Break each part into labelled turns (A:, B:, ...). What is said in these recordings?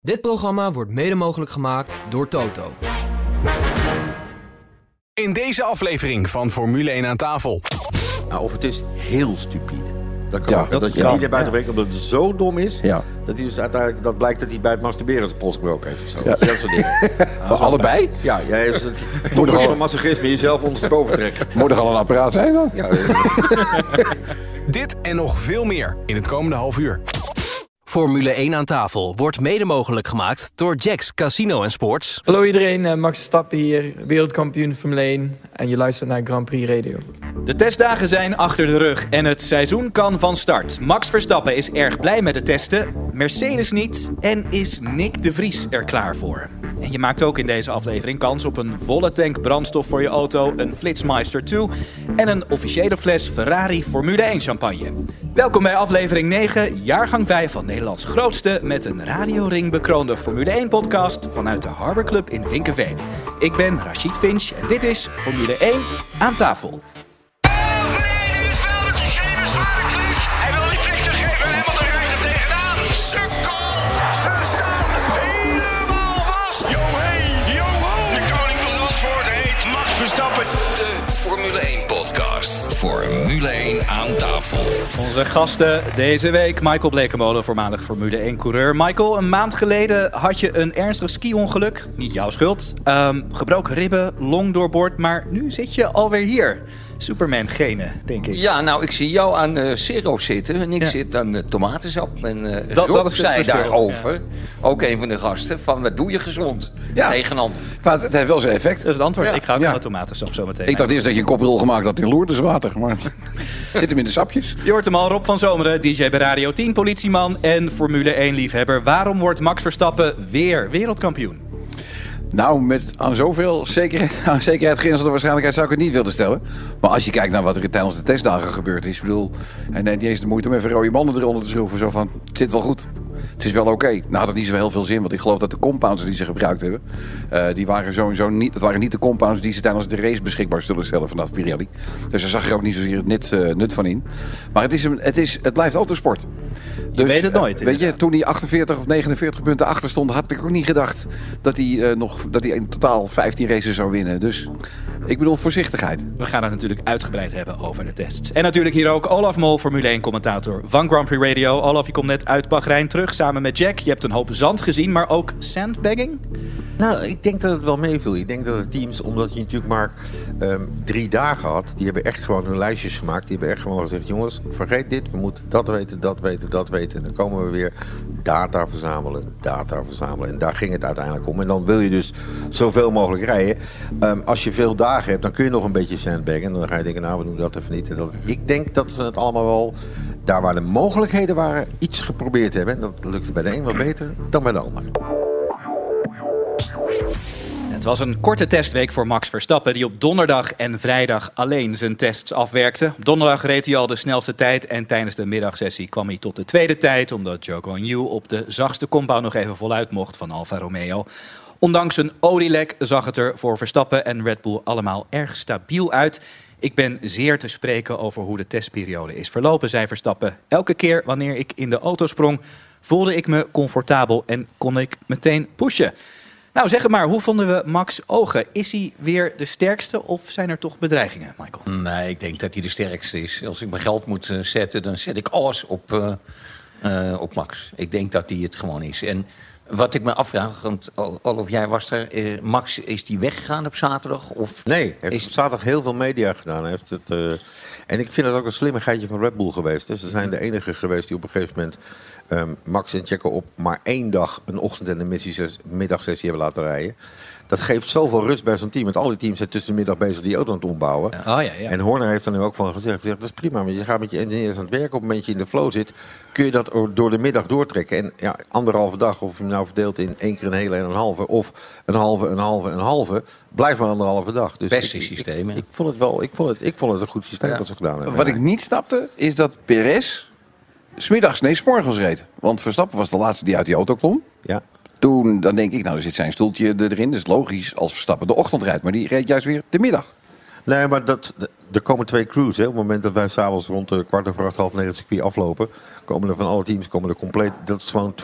A: Dit programma wordt mede mogelijk gemaakt door Toto.
B: In deze aflevering van Formule 1 aan tafel.
C: Nou, of het is heel stupide. Dat kan
D: Ja, dat
C: Dat, je
D: kan,
C: niet naar buiten brengt omdat het zo dom is.
D: Ja.
C: Dat, hij dus uiteindelijk, dat blijkt dat hij bij het masturberen het pols gebroken heeft. Of zo.
D: Ja.
C: Dat soort dingen.
D: Maar allebei?
C: Ja, jij is het toppunt van masochisme jezelf ondersteboven trekken.
D: Moet er al een apparaat zijn dan?
C: Ja,
B: Dit en nog veel meer in het komende half uur.
E: Formule 1 aan tafel wordt mede mogelijk gemaakt door Jacks Casino en Sports.
F: Hallo iedereen, eh, Max Verstappen hier, wereldkampioen Formule 1 en je luistert naar Grand Prix Radio.
G: De testdagen zijn achter de rug en het seizoen kan van start. Max Verstappen is erg blij met de testen, Mercedes niet en is Nick de Vries er klaar voor. En je maakt ook in deze aflevering kans op een volle tank brandstof voor je auto, een Flitsmeister 2 en een officiële fles Ferrari Formule 1 champagne. Welkom bij aflevering 9, jaargang 5 van Nederlands grootste met een radioring bekroonde Formule 1 podcast vanuit de Harbor Club in Vinkenveen. Ik ben Rachid Finch en dit is Formule 1 aan tafel.
H: Formule 1 aan tafel.
G: Onze gasten deze week, Michael Blekemolen, voormalig Formule 1-coureur. Michael, een maand geleden had je een ernstig ski-ongeluk. Niet jouw schuld. Ehm, gebroken ribben, long doorboord, maar nu zit je alweer hier. Superman-genen, denk ik.
H: Ja, nou, ik zie jou aan de Zero zitten en ik
G: Ja.
H: zit aan de tomatensap. En uh,
G: Dat- dat is het
H: zei daarover, ook een van de gasten, van wat doe je gezond
D: Ja.
H: tegen ander.
D: Maar het heeft wel zijn effect.
G: Dat is het antwoord.
H: Ja.
G: Ik ga ook de tomatensap zo meteen.
D: Ik dacht eerst dat je een koprol gemaakt had in Loerdeswater. Maar zit hem in de sapjes.
G: Je hoort hem al, Rob van Zomeren, DJ bij Radio 10, politieman en Formule 1-liefhebber. Waarom wordt Max Verstappen weer wereldkampioen?
D: Nou, met aan zoveel zekerheid, aan zekerheid waarschijnlijkheid zou ik het niet willen stellen. Maar als je kijkt naar wat er tijdens de testdagen gebeurd is. Bedoel, hij neemt niet eens de moeite om even rode banden eronder te schroeven. Zo van, het zit wel goed. Het is wel oké. Nou had het niet zo heel veel zin, want ik geloof dat de compounds die ze gebruikt hebben... eh, die waren sowieso niet, dat waren niet de compounds die ze tijdens de race beschikbaar zullen stellen vanaf Pirelli. Dus daar zag je ook niet zozeer het nut, eh, nut van in. Maar het, is een, het, is, het blijft autosport. Dus,
G: weet het nooit,
D: eh, weet je, toen hij 48 of 49 punten achter stond, had ik ook niet gedacht dat hij, nog, dat hij in totaal 15 races zou winnen. Dus ik bedoel voorzichtigheid.
G: We gaan het natuurlijk uitgebreid hebben over de tests. En natuurlijk hier ook Olaf Mol, Formule 1-commentator van Grand Prix Radio. Olaf, je komt net uit Bahrein terug samen met Jack. Je hebt een hoop zand gezien, maar ook sandbagging.
C: Nou, ik denk dat het wel meeviel. Ik denk dat de teams, omdat je natuurlijk maar ehm, drie dagen had, die hebben echt gewoon hun lijstjes gemaakt. Die hebben echt gewoon gezegd: jongens, vergeet dit, we moeten dat weten, dat weten, dat weten. En dan komen we weer data verzamelen, data verzamelen. En daar ging het uiteindelijk om. En dan wil je dus zoveel mogelijk rijden. Ehm, als je veel dagen hebt, dan kun je nog een beetje sandbaggen. En dan ga je denken: nou, we doen dat even niet. En dat, ik denk dat ze het allemaal wel. Daar waar de mogelijkheden waren, iets geprobeerd hebben. En dat lukte bij de een wat beter dan bij de ander.
G: Het was een korte testweek voor Max Verstappen, die op donderdag en vrijdag alleen zijn tests afwerkte. Op donderdag reed hij al de snelste tijd en tijdens de middagsessie kwam hij tot de tweede tijd, omdat Joe Guan op de zachtste compound nog even voluit mocht van Alfa Romeo. Ondanks een olielek zag het er voor Verstappen en Red Bull allemaal erg stabiel uit. Ik ben zeer te spreken over hoe de testperiode is verlopen, zei Verstappen. Elke keer wanneer ik in de auto sprong, voelde ik me comfortabel en kon ik meteen pushen. Nou, zeg maar, hoe vonden we Max Ogen? Is hij weer de sterkste of zijn er toch bedreigingen, Michael?
H: Nee, ik denk dat hij de sterkste is. Als ik mijn geld moet eh, zetten, dan zet ik alles op, eh, eh, op Max. Ik denk dat hij het gewoon is. En wat ik me afvraag, want Ol- Olaf, jij was er. eh, Max, is die weggegaan op zaterdag? Of
C: Nee, hij heeft
H: Is-
C: op zaterdag heel veel media gedaan. Heeft het, eh, en ik vind het ook een slimmigheidje van Red Bull geweest. Ze zijn de enige geweest die op een gegeven moment ehm, Max en Checo op maar één dag een ochtend- en een middagses- middagsessie hebben laten rijden. Dat geeft zoveel rust bij zo'n team. Want al die teams zijn tussen de middag bezig die auto aan het ombouwen.
G: Oh ja, ja.
C: En Horner heeft er nu ook van gezegd, gezegd, dat is prima, maar je gaat met je engineers aan het werk. Op het moment dat je in de flow zit, kun je dat door de middag doortrekken. En ja, anderhalve dag, of je hem nou verdeelt in één keer een hele en een halve, of een halve, een halve, een halve, blijft maar anderhalve dag. Dus
H: Beste
C: ik- ik-
H: systeem, hè?
C: Ik, vond het wel, ik vond het, ik vond het een goed systeem
H: Ja.
C: wat ze gedaan hebben.
D: Wat ik niet snapte, is dat Perez smiddags, nee, 's morgens reed. Want Verstappen was de laatste die uit die auto klom.
C: Ja.
D: Toen, dan denk ik, nou, er zit zijn stoeltje erin. Dus logisch als Verstappen de ochtend rijdt. Maar die reed juist weer de middag.
C: Nee, maar dat, er komen twee crews. Hè. Op het moment dat wij s'avonds rond de kwart over acht, half negen circuit aflopen... komen er van alle teams komen er compleet... Dat is gewoon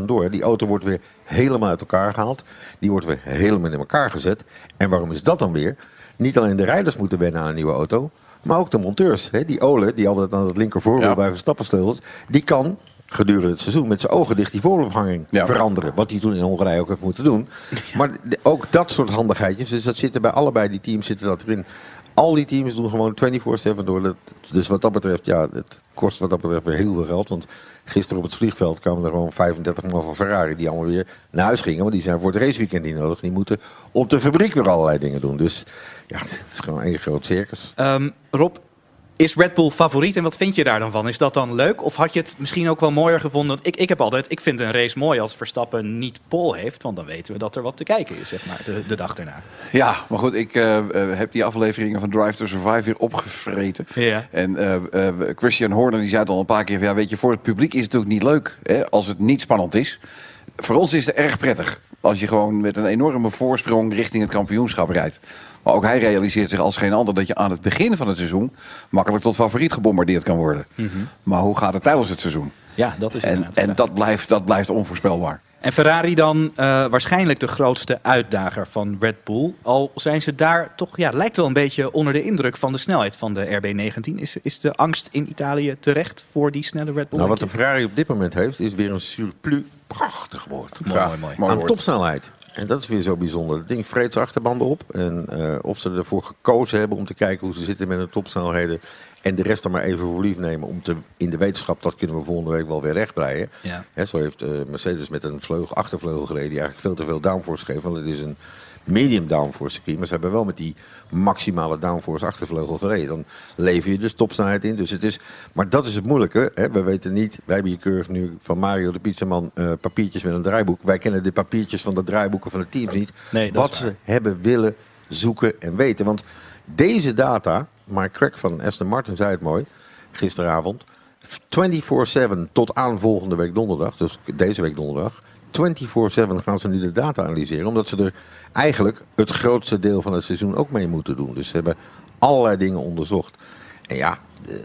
C: 24-7 door. hè. Die auto wordt weer helemaal uit elkaar gehaald. Die wordt weer helemaal in elkaar gezet. En waarom is dat dan weer? Niet alleen de rijders moeten wennen aan een nieuwe auto... maar ook de monteurs. Hè. Die Ole, die altijd aan het linker voorwiel
D: Ja.
C: bij Verstappen sleutelt... die kan gedurende het seizoen met zijn ogen dicht die voorophanging
D: Ja.
C: veranderen. Wat hij toen in Hongarije ook heeft moeten doen. Maar de- ook dat soort handigheidjes, dus dat zitten bij allebei die teams zitten dat erin. Al die teams doen gewoon 24-7 door. Dat- Dus wat dat betreft, ja, het kost wat dat betreft weer heel veel geld. Want gisteren op het vliegveld kwamen er gewoon 35 man van Ferrari die allemaal weer naar huis gingen. Want die zijn voor het raceweekend niet nodig. Die moeten op de fabriek weer allerlei dingen doen. Dus ja, het is gewoon één groot circus.
G: Ehm, Rob, is Red Bull favoriet en wat vind je daar dan van? Is dat dan leuk? Of had je het misschien ook wel mooier gevonden? Ik, ik heb altijd, ik vind een race mooi als Verstappen niet pole heeft. Want dan weten we dat er wat te kijken is, zeg maar, de, de dag erna.
D: Ja, maar goed, ik eh, eh, heb die afleveringen van Drive to Survive weer opgevreten.
G: Ja.
D: En eh, Christian Horner die zei het al een paar keer van, ja, weet je, voor het publiek is het natuurlijk niet leuk hè, als het niet spannend is. Voor ons is het erg prettig als je gewoon met een enorme voorsprong richting het kampioenschap rijdt. Maar ook hij realiseert zich als geen ander dat je aan het begin van het seizoen makkelijk tot favoriet gebombardeerd kan worden. Maar hoe gaat het tijdens het seizoen?
G: Ja, dat is
D: En, en dat, blijft, dat blijft onvoorspelbaar.
G: En Ferrari dan eh, waarschijnlijk de grootste uitdager van Red Bull. Al zijn ze daar toch, ja, lijkt wel een beetje onder de indruk van de snelheid van de RB19. Is, is de angst in Italië terecht voor die snelle Red Bull?
C: Nou, wat de? Ferrari op dit moment heeft, is weer een surplus. Prachtig woord.
G: Mooi, mooi,
C: aan topsnelheid. En dat is weer zo bijzonder. Het ding vreet zijn achterbanden op. En eh, of ze ervoor gekozen hebben om te kijken hoe ze zitten met hun topsnelheden. En de rest er maar even voor lief nemen. Om te, in de wetenschap, dat kunnen we volgende week wel weer rechtbreien.
G: Ja.
C: Hè, zo heeft eh, Mercedes met een vleugel, achtervleugel gereden. Die eigenlijk veel te veel downforce geeft. Want het is een medium downforce circuit. Maar ze hebben wel met die maximale downforce achtervleugel gereden. Dan lever je dus topsnelheid in. Dus het is, maar dat is het moeilijke. Hè. We weten niet, wij hebben hier keurig nu van Mario de Pizzaman eh, papiertjes met een draaiboek. Wij kennen de papiertjes van de draaiboeken van de teams niet.
G: Nee,
C: wat ze hebben willen zoeken en weten. Want deze data, Mike Craig van Aston Martin zei het mooi gisteravond. 24-7 tot aan volgende week donderdag, dus deze week donderdag. 24-7 gaan ze nu de data analyseren, omdat ze er eigenlijk het grootste deel van het seizoen ook mee moeten doen. Dus ze hebben allerlei dingen onderzocht. En ja,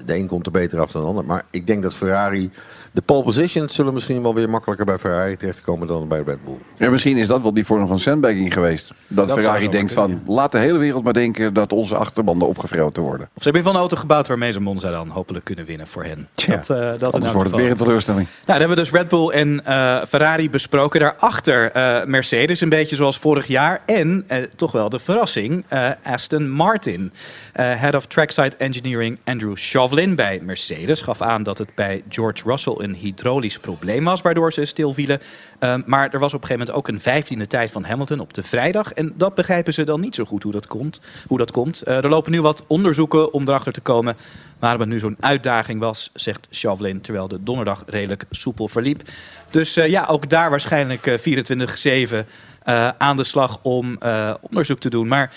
C: de, een komt er beter af dan de ander. Maar ik denk dat Ferrari. De pole positions zullen misschien wel weer makkelijker bij Ferrari terechtkomen dan bij Red Bull.
D: Ja, misschien is dat wel die vorm van sandbagging geweest. Dat, Ferrari denkt
G: kunnen,
D: van, laat de hele wereld maar denken dat onze achterbanden opgevroten worden.
G: Of ze hebben in ieder geval een auto gebouwd waarmee ze Monza dan hopelijk kunnen winnen voor hen. Dat, eh, dat
D: Anders wordt het weer een teleurstelling.
G: Nou, dan hebben we dus Red Bull en eh, Ferrari besproken. Daarachter eh Mercedes, een beetje zoals vorig jaar. En eh, toch wel de verrassing, eh, Aston Martin. Eh, Head of Trackside Engineering Andrew Chauvelin bij Mercedes gaf aan dat het bij George Russell een hydraulisch probleem was, waardoor ze stilvielen. Eh, maar er was op een gegeven moment ook een vijftiende tijd van Hamilton op de vrijdag. En dat begrijpen ze dan niet zo goed hoe dat komt. Hoe dat komt. Eh, er lopen nu wat onderzoeken om erachter te komen waarom het nu zo'n uitdaging was, zegt Chauvelin, terwijl de donderdag redelijk soepel verliep. Dus eh, ja, ook daar waarschijnlijk eh, 24-7 eh, aan de slag om onderzoek te doen. Maar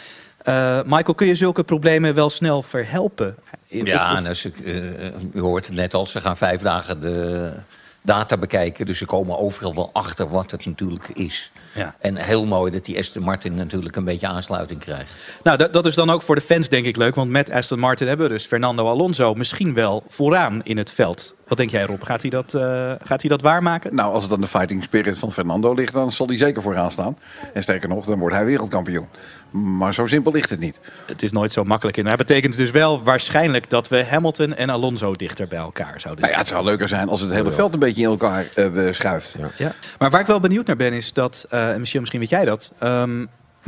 G: eh, Michael, kun je zulke problemen wel snel verhelpen? Of-
H: Ja,
G: of-
H: en als ik, eh, u hoort het net al, ze gaan vijf dagen de data bekijken. Dus ze komen overal wel achter wat het natuurlijk is.
G: Ja.
H: En heel mooi dat die Aston Martin natuurlijk een beetje aansluiting krijgt.
G: Nou, dat, dat is dan ook voor de fans denk ik leuk. Want met Aston Martin hebben we dus Fernando Alonso misschien wel vooraan in het veld. Wat denk jij Rob? Gaat hij dat, eh, gaat hij dat waarmaken?
D: Nou, als het aan de fighting spirit van Fernando ligt, dan zal hij zeker vooraan staan. En sterker nog, dan wordt hij wereldkampioen. Maar zo simpel ligt het niet.
G: Het is nooit zo makkelijk in. Dat betekent dus wel waarschijnlijk dat we Hamilton en Alonso dichter bij elkaar zouden
D: Nou
G: zien.
D: ja, het zou leuker zijn als het hele veld een beetje in elkaar eh, schuift.
G: Ja. Maar waar ik wel benieuwd naar ben is dat, eh, en misschien, misschien weet jij dat, ehm,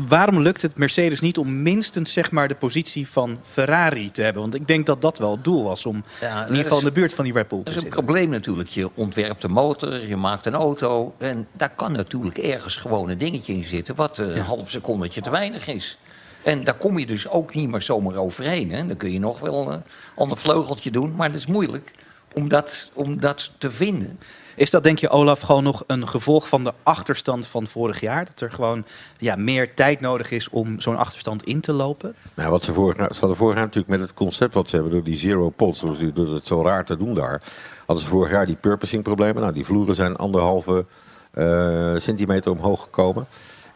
G: waarom lukt het Mercedes niet om minstens zeg maar, de positie van Ferrari te hebben? Want ik denk dat dat wel het doel was om
H: Ja,
G: in
H: dat
G: ieder geval in de buurt van die Red Bull
H: Dat
G: te
H: is een
G: zitten.
H: probleem natuurlijk. Je ontwerpt een motor, je maakt een auto. En daar kan natuurlijk ergens gewoon een dingetje in zitten... wat een half secondetje te weinig is. En daar kom je dus ook niet meer zomaar overheen. Hè. Dan kun je nog wel een ander vleugeltje doen. Maar het is moeilijk om dat, om dat te vinden.
G: Is dat denk je Olaf gewoon nog een gevolg van de achterstand van vorig jaar? Dat er gewoon ja, meer tijd nodig is om zo'n achterstand in te lopen?
C: Nou, wat ze, vorig, jaar- ze hadden vorig jaar natuurlijk met het concept wat ze hebben door die zero pots, door, het zo raar te doen daar, hadden ze vorig jaar die purposing problemen. Nou, die vloeren zijn anderhalve eh, centimeter omhoog gekomen.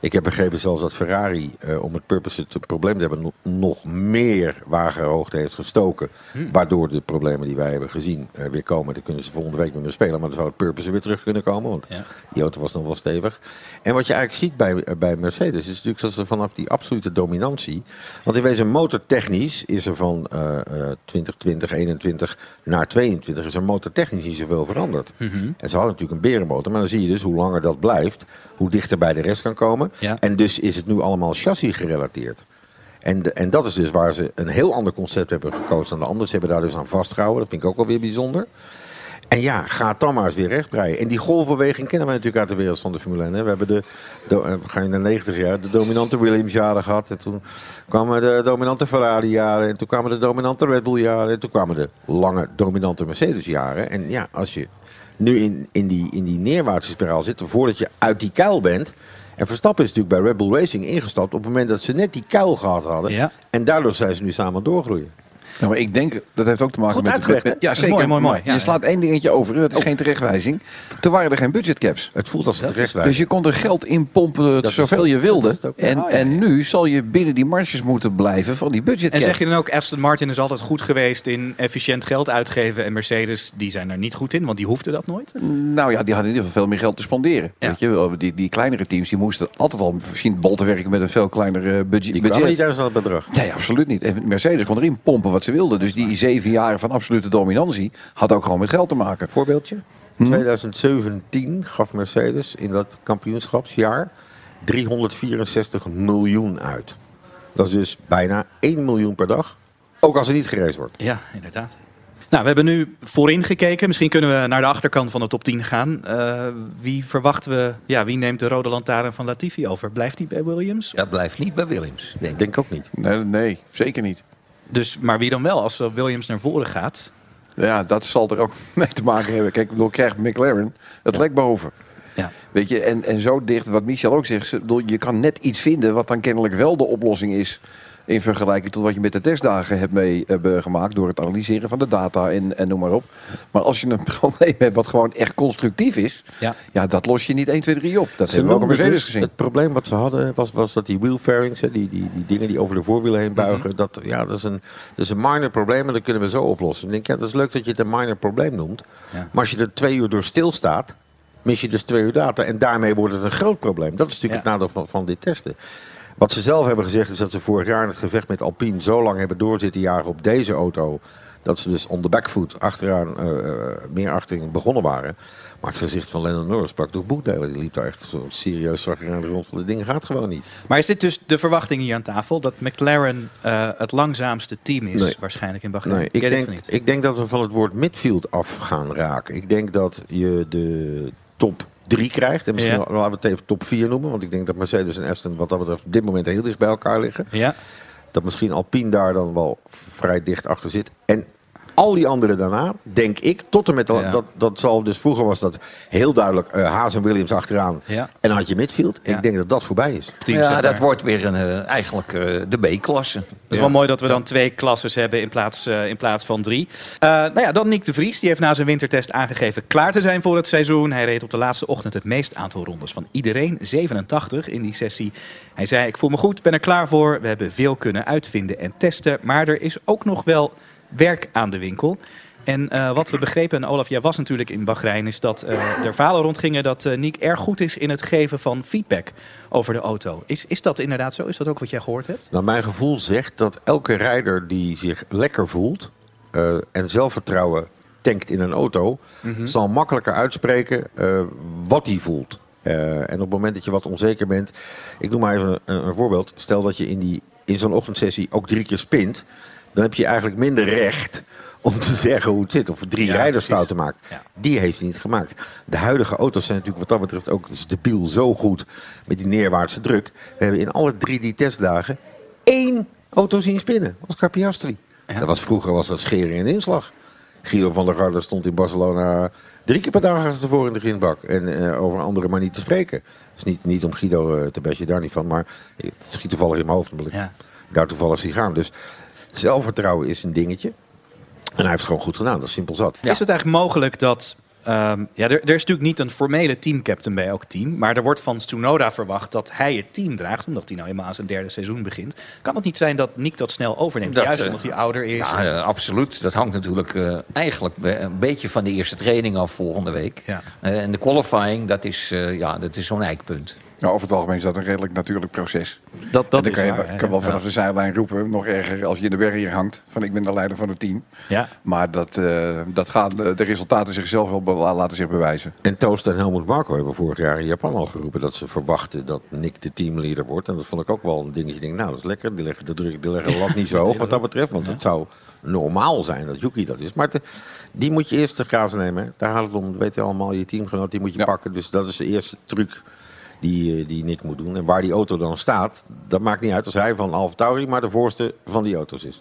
C: Ik heb begrepen zelfs dat Ferrari, eh, om het purpose het probleem te hebben, no- nog meer wagenhoogte heeft gestoken. Waardoor de problemen die wij hebben gezien eh, weer komen. Dan kunnen ze volgende week met me spelen, maar dan zou het purpose weer terug kunnen komen. Want
G: Ja.
C: die auto was nog wel stevig. En wat je eigenlijk ziet bij, eh, bij Mercedes is natuurlijk dat ze vanaf die absolute dominantie. Want in wezen motortechnisch is er van eh, eh, 2020, 21 naar 22 is er motortechnisch niet zoveel veranderd. En ze hadden natuurlijk een berenmotor, maar dan zie je dus hoe langer dat blijft, hoe dichter bij de rest kan komen.
G: Ja.
C: En dus is het nu allemaal chassis gerelateerd. En, en dat is dus waar ze een heel ander concept hebben gekozen dan de anderen. Ze hebben daar dus aan vastgehouden. Dat vind ik ook alweer bijzonder. En ja, ga dan maar eens weer rechtbreien. En die golfbeweging kennen we natuurlijk uit de wereld van de Formule 1. Hè. We hebben de, eh, we gaan naar 90 jaar, de dominante Williams-jaren gehad. En toen kwamen de dominante Ferrari-jaren. En toen kwamen de dominante Red Bull-jaren. En toen kwamen de lange dominante Mercedes-jaren. En ja, als je nu in, in, die, in die neerwaartse spiraal zit, voordat je uit die kuil bent. En Verstappen is natuurlijk bij Red Bull Racing ingestapt op het moment dat ze net die kuil gehad hadden.
G: Ja.
C: En daardoor zijn ze nu samen doorgroeien.
D: Ja, maar ik denk, dat heeft ook te maken
C: Goed
D: met... ja, zeker.
G: mooi, mooi, mooi. Ja,
D: je
G: ja.
D: slaat één dingetje over, dat is geen terechtwijzing. Toen waren er geen budgetcaps.
C: Het voelt als een
D: Dus
C: terechtwijzing.
D: je kon er geld in pompen zoveel je wilde.
C: Ook.
D: En,
G: Oh, ja, ja.
D: en nu zal je binnen die marges moeten blijven van die
G: En
D: budgetcaps.
G: zeg je dan ook, Aston Martin is altijd goed geweest in efficiënt geld uitgeven. En Mercedes, die zijn er niet goed in, want die hoefden dat nooit.
D: Nou ja, die hadden in ieder geval veel meer geld te spenderen.
G: Ja.
D: Weet je, wel, die, die kleinere teams die moesten altijd al misschien bol te werken met een veel kleiner budget.
C: Die kwamen
D: budget.
C: niet uit aan het bedrag.
D: Nee, absoluut niet. En Mercedes kon erin pompen wat ze wilden. Dus die zeven jaren van absolute dominantie had ook gewoon met geld te maken.
C: Voorbeeldje.
D: Hm?
C: 2017 gaf Mercedes in dat kampioenschapsjaar 364 miljoen uit. Dat is dus bijna 1 miljoen per dag. Ook als er niet gereisd wordt.
G: Ja, inderdaad. Nou, we hebben nu voorin gekeken. Misschien kunnen we naar de achterkant van de top 10 gaan. Eh, wie verwachten we, ja, wie neemt de rode lantaarn van Latifi over? Blijft hij bij Williams?
H: Dat blijft niet bij Williams.
C: Nee, denk ik ook niet.
D: Nee, nee, zeker niet.
G: Dus, maar wie dan wel? Als Williams naar voren gaat.
D: Ja, dat zal er ook mee te maken hebben. Kijk, ik bedoel, krijgt McLaren het lek boven.
G: Ja.
D: Weet je, en, en zo dicht, wat Michel ook zegt, bedoel, je kan net iets vinden wat dan kennelijk wel de oplossing is. In vergelijking tot wat je met de testdagen hebt meegemaakt door het analyseren van de data en, en noem maar op. Maar als je een probleem hebt wat gewoon echt constructief is,
G: Ja.
D: ja, dat los je niet 1, 2, 3 op. Dat
C: Ze
D: hebben we ook Mercedes
C: dus-
D: gezien.
C: Het probleem wat ze hadden was, was dat die wheel fairings, die, die, die dingen die over de voorwielen heen buigen, dat, ja, dat, is een, dat is een minor probleem en dat kunnen we zo oplossen. Ik denk, ja, dat is leuk dat je het een minor probleem noemt.
G: Ja.
C: Maar als je er twee uur door stilstaat, mis je dus twee uur data. En daarmee wordt het een groot probleem. Dat is natuurlijk
G: Ja.
C: het nadeel van, van dit testen. Wat ze zelf hebben gezegd is dat ze vorig jaar in het gevecht met Alpine zo lang hebben doorzitten jagen op deze auto. Dat ze dus on the back foot achteraan, eh, eh, meer achterin begonnen waren. Maar het gezicht van Lennon Norris sprak door boekdelen. Die liep daar echt zo serieus zag aan de rond van de dingen gaat gewoon niet.
G: Maar is dit dus de verwachting hier aan tafel? Dat McLaren eh, het langzaamste team is
C: Nee.
G: waarschijnlijk in Bahrein?
C: Nee, ik,
G: dit
C: denk, ik denk dat we van het woord midfield af gaan raken. Ik denk dat je de top 3 krijgt. En misschien
G: Ja.
C: laten we het even top 4 noemen. Want ik denk dat Mercedes en Aston wat dat betreft op dit moment heel dicht bij elkaar liggen.
G: Ja,
C: Dat misschien Alpine daar dan wel vrij dicht achter zit. En al die anderen daarna, denk ik, tot en met...
G: Ja.
C: Dat, dat zal dus vroeger was dat heel duidelijk eh, Haas en Williams achteraan.
G: Ja.
C: En dan had je midfield.
G: Ja.
C: Ik denk dat dat voorbij is.
G: team,
H: ja, dat wordt weer een, eh, eigenlijk eh, de B-klasse.
G: Het is wel mooi dat we dan twee klasses hebben in plaats, eh, in plaats van drie. Eh, nou ja, dan Nick de Vries. Die heeft na zijn wintertest aangegeven klaar te zijn voor het seizoen. Hij reed op de laatste ochtend het meest aantal rondes van iedereen. 87 in die sessie. Hij zei, ik voel me goed, ben er klaar voor. We hebben veel kunnen uitvinden en testen. Maar er is ook nog wel werk aan de winkel. En eh, wat we begrepen, en Olaf, jij was natuurlijk in Bahrein... is dat eh, er verhalen rondgingen dat eh Nick erg goed is in het geven van feedback over de auto. Is, is dat inderdaad zo? Is dat ook wat jij gehoord hebt?
C: Nou, mijn gevoel zegt dat elke rijder die zich lekker voelt en zelfvertrouwen tankt in een auto, zal makkelijker uitspreken wat hij voelt. En op het moment dat je wat onzeker bent, ik noem maar even een, een voorbeeld. Stel dat je in, die, in zo'n ochtendsessie ook drie keer spint, dan heb je eigenlijk minder recht om te zeggen hoe het zit. Of drie
G: Ja,
C: rijdersfouten
G: precies.
C: maakt.
G: Ja.
C: Die heeft hij niet gemaakt. De huidige auto's zijn natuurlijk wat dat betreft ook stabiel zo goed met die neerwaartse druk. We hebben in alle drie die testdagen één auto zien spinnen. Was Carpiastri.
G: Ja.
C: Dat was, vroeger was dat scheren en inslag. Guido van der Garde stond in Barcelona drie keer per dag achterstevoren in de grindbak. En eh, over anderen maar niet te spreken. Is niet, niet om Guido eh, te bestje daar niet van. Maar het schiet toevallig in mijn hoofd. Omdat ik
G: Ja.
C: daar toevallig zie gaan. Dus zelfvertrouwen is een dingetje. En hij heeft het gewoon goed gedaan. Dat is simpel zat.
G: Is het eigenlijk mogelijk dat Ehm, ja, er, er is natuurlijk niet een formele teamcaptain bij elk team. Maar er wordt van Tsunoda verwacht dat hij het team draagt. Omdat hij nou eenmaal aan zijn derde seizoen begint. Kan het niet zijn dat Nick dat snel overneemt?
H: Dat,
G: Juist
H: eh,
G: omdat hij ouder is.
H: Ja, absoluut. Dat hangt natuurlijk eh, eigenlijk een beetje van de eerste training af volgende week.
G: Ja.
H: Eh, en de qualifying, dat is, eh, ja, dat is zo'n eikpunt.
D: Ja, over het algemeen is dat een redelijk natuurlijk proces.
G: dat
D: En
G: dat
D: dan
G: is
D: kan je,
G: waar,
D: kan wel
G: ja.
D: vanaf de zijlijn roepen, nog erger als je in de berg hier hangt. Van ik ben de leider van het team.
G: Ja.
D: Maar dat, eh, dat gaat, de resultaten zichzelf wel be- laten zich bewijzen.
C: En Toost en Helmut Marko hebben vorig jaar in Japan al geroepen dat ze verwachten dat Nick de teamleader wordt. En dat vond ik ook wel een dingetje. Denk, nou, dat is lekker. Die leggen de druk, die leggen de lat niet zo hoog wat dat betreft. Want het zou normaal zijn dat Yuki dat is. Maar te- die moet je eerst te grazen nemen. hè. Daar gaat het om. Dat weet je allemaal. Je teamgenoot, die moet je
D: Ja.
C: pakken. Dus dat is de eerste truc die, eh, die Nick moet doen. En waar die auto dan staat, dat maakt niet uit als hij van Alfa Tauri maar de voorste van die auto's is.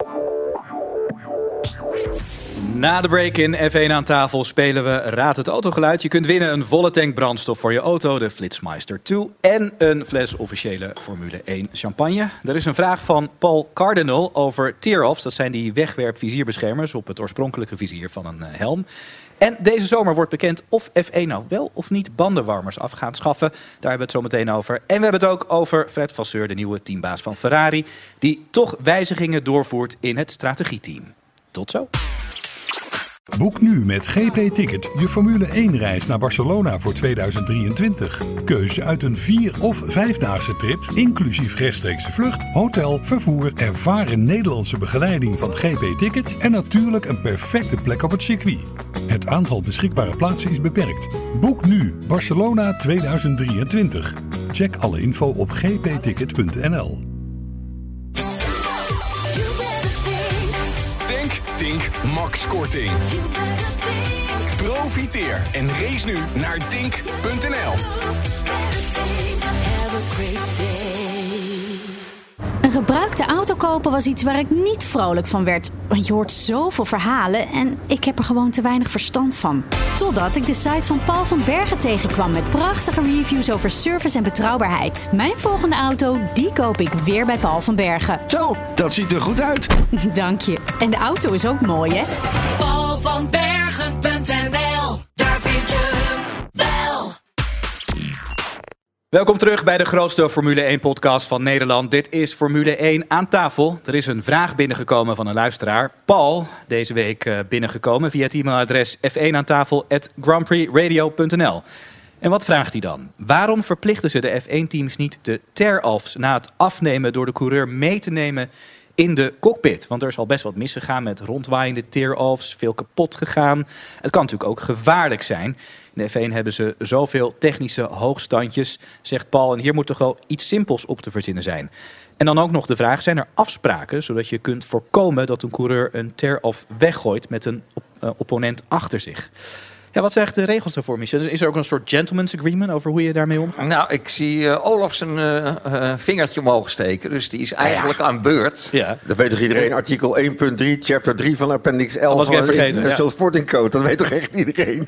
G: Na de break in F1 aan tafel spelen we Raad het autogeluid. Je kunt winnen een volle tank brandstof voor je auto, de Flitsmeister 2... en een fles officiële Formule 1 champagne. Er is een vraag van Paul Cardinal over tear-offs. Dat zijn die wegwerp-vizierbeschermers op het oorspronkelijke vizier van een eh, helm. En deze zomer wordt bekend of F1 nou wel of niet bandenwarmers af gaat schaffen. Daar hebben we het zo meteen over. En we hebben het ook over Fred Vasseur, de nieuwe teambaas van Ferrari... die toch wijzigingen doorvoert in het strategieteam. Tot zo.
I: Boek nu met GP Ticket je Formule 1 reis naar Barcelona voor 2023. Keuze uit een 4 of 5-daagse trip, inclusief rechtstreekse vlucht, hotel, vervoer, ervaren Nederlandse begeleiding van GP Ticket en natuurlijk een perfecte plek op het circuit. Het aantal beschikbare plaatsen is beperkt. Boek nu Barcelona 2023. Check alle info op gpticket.nl.
B: Tink, Max Korting. Profiteer en race nu naar tink.nl.
J: gebruikte auto kopen was iets waar ik niet vrolijk van werd. Want je hoort zoveel verhalen en ik heb er gewoon te weinig verstand van. Totdat ik de site van Paul van Bergen tegenkwam met prachtige reviews over service en betrouwbaarheid. Mijn volgende auto, die koop ik weer bij Paul van Bergen.
K: Zo, dat ziet er goed uit.
J: Dank je. En de auto is ook mooi, hè?
G: Welkom terug bij de grootste Formule 1-podcast van Nederland. Dit is Formule 1 aan tafel. Er is een vraag binnengekomen van een luisteraar. Paul, deze week eh, binnengekomen via het e-mailadres f1 aan. En wat vraagt hij dan? Waarom verplichten ze de F1-teams niet de tear-offs na het afnemen door de coureur mee te nemen in de cockpit? Want er is al best wat misgegaan met rondwaaiende tear-offs, veel kapot gegaan. Het kan natuurlijk ook gevaarlijk zijn. In de F1 hebben ze zoveel technische hoogstandjes, zegt Paul. En hier moet toch wel iets simpels op te verzinnen zijn. En dan ook nog de vraag, zijn er afspraken zodat je kunt voorkomen dat een coureur een tear-off weggooit met een eh, opponent achter zich? Ja, wat zijn echt de regels daarvoor, Michel? Is er ook een soort gentleman's agreement over hoe je daarmee omgaat?
H: Nou, ik zie eh, Olaf zijn eh, eh, vingertje omhoog steken. Dus die is eigenlijk aan beurt.
G: Ja.
C: Dat weet toch iedereen? Artikel 1.3, chapter 3 van appendix 11
G: Dat was ik
C: van de International
G: ja.
C: Sporting Code. Dat weet toch echt iedereen?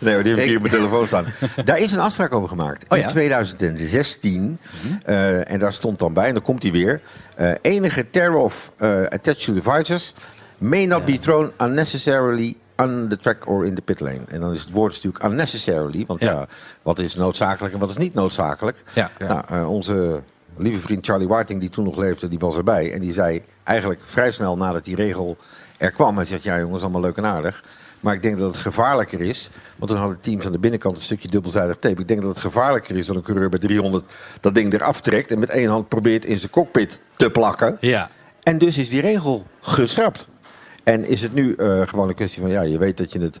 C: nee, maar die heb ik hier op mijn telefoon staan. Daar is een afspraak over gemaakt.
G: Oh ja?
C: In 2016. eh, en daar stond dan bij, en dan komt hij weer. eh, enige tear-off eh, attached to devices may not be thrown unnecessarily on the track or in the pit lane. En dan is het woord natuurlijk unnecessarily. Want ja,
G: Ja.
C: wat is noodzakelijk en wat is niet noodzakelijk?
G: Ja.
C: Nou, eh, onze lieve vriend Charlie Whiting, die toen nog leefde, die was erbij. En die zei eigenlijk vrij snel nadat die regel er kwam... hij zegt, ja jongens, allemaal leuk en aardig... Maar ik denk dat het gevaarlijker is. Want toen hadden teams aan de binnenkant een stukje dubbelzijdig tape. Ik denk dat het gevaarlijker is dat een coureur bij 300 dat ding eraf trekt. En met één hand probeert in zijn cockpit te plakken.
G: Ja.
C: En dus is die regel geschrapt. En is het nu eh, gewoon een kwestie van, ja, je weet dat je het,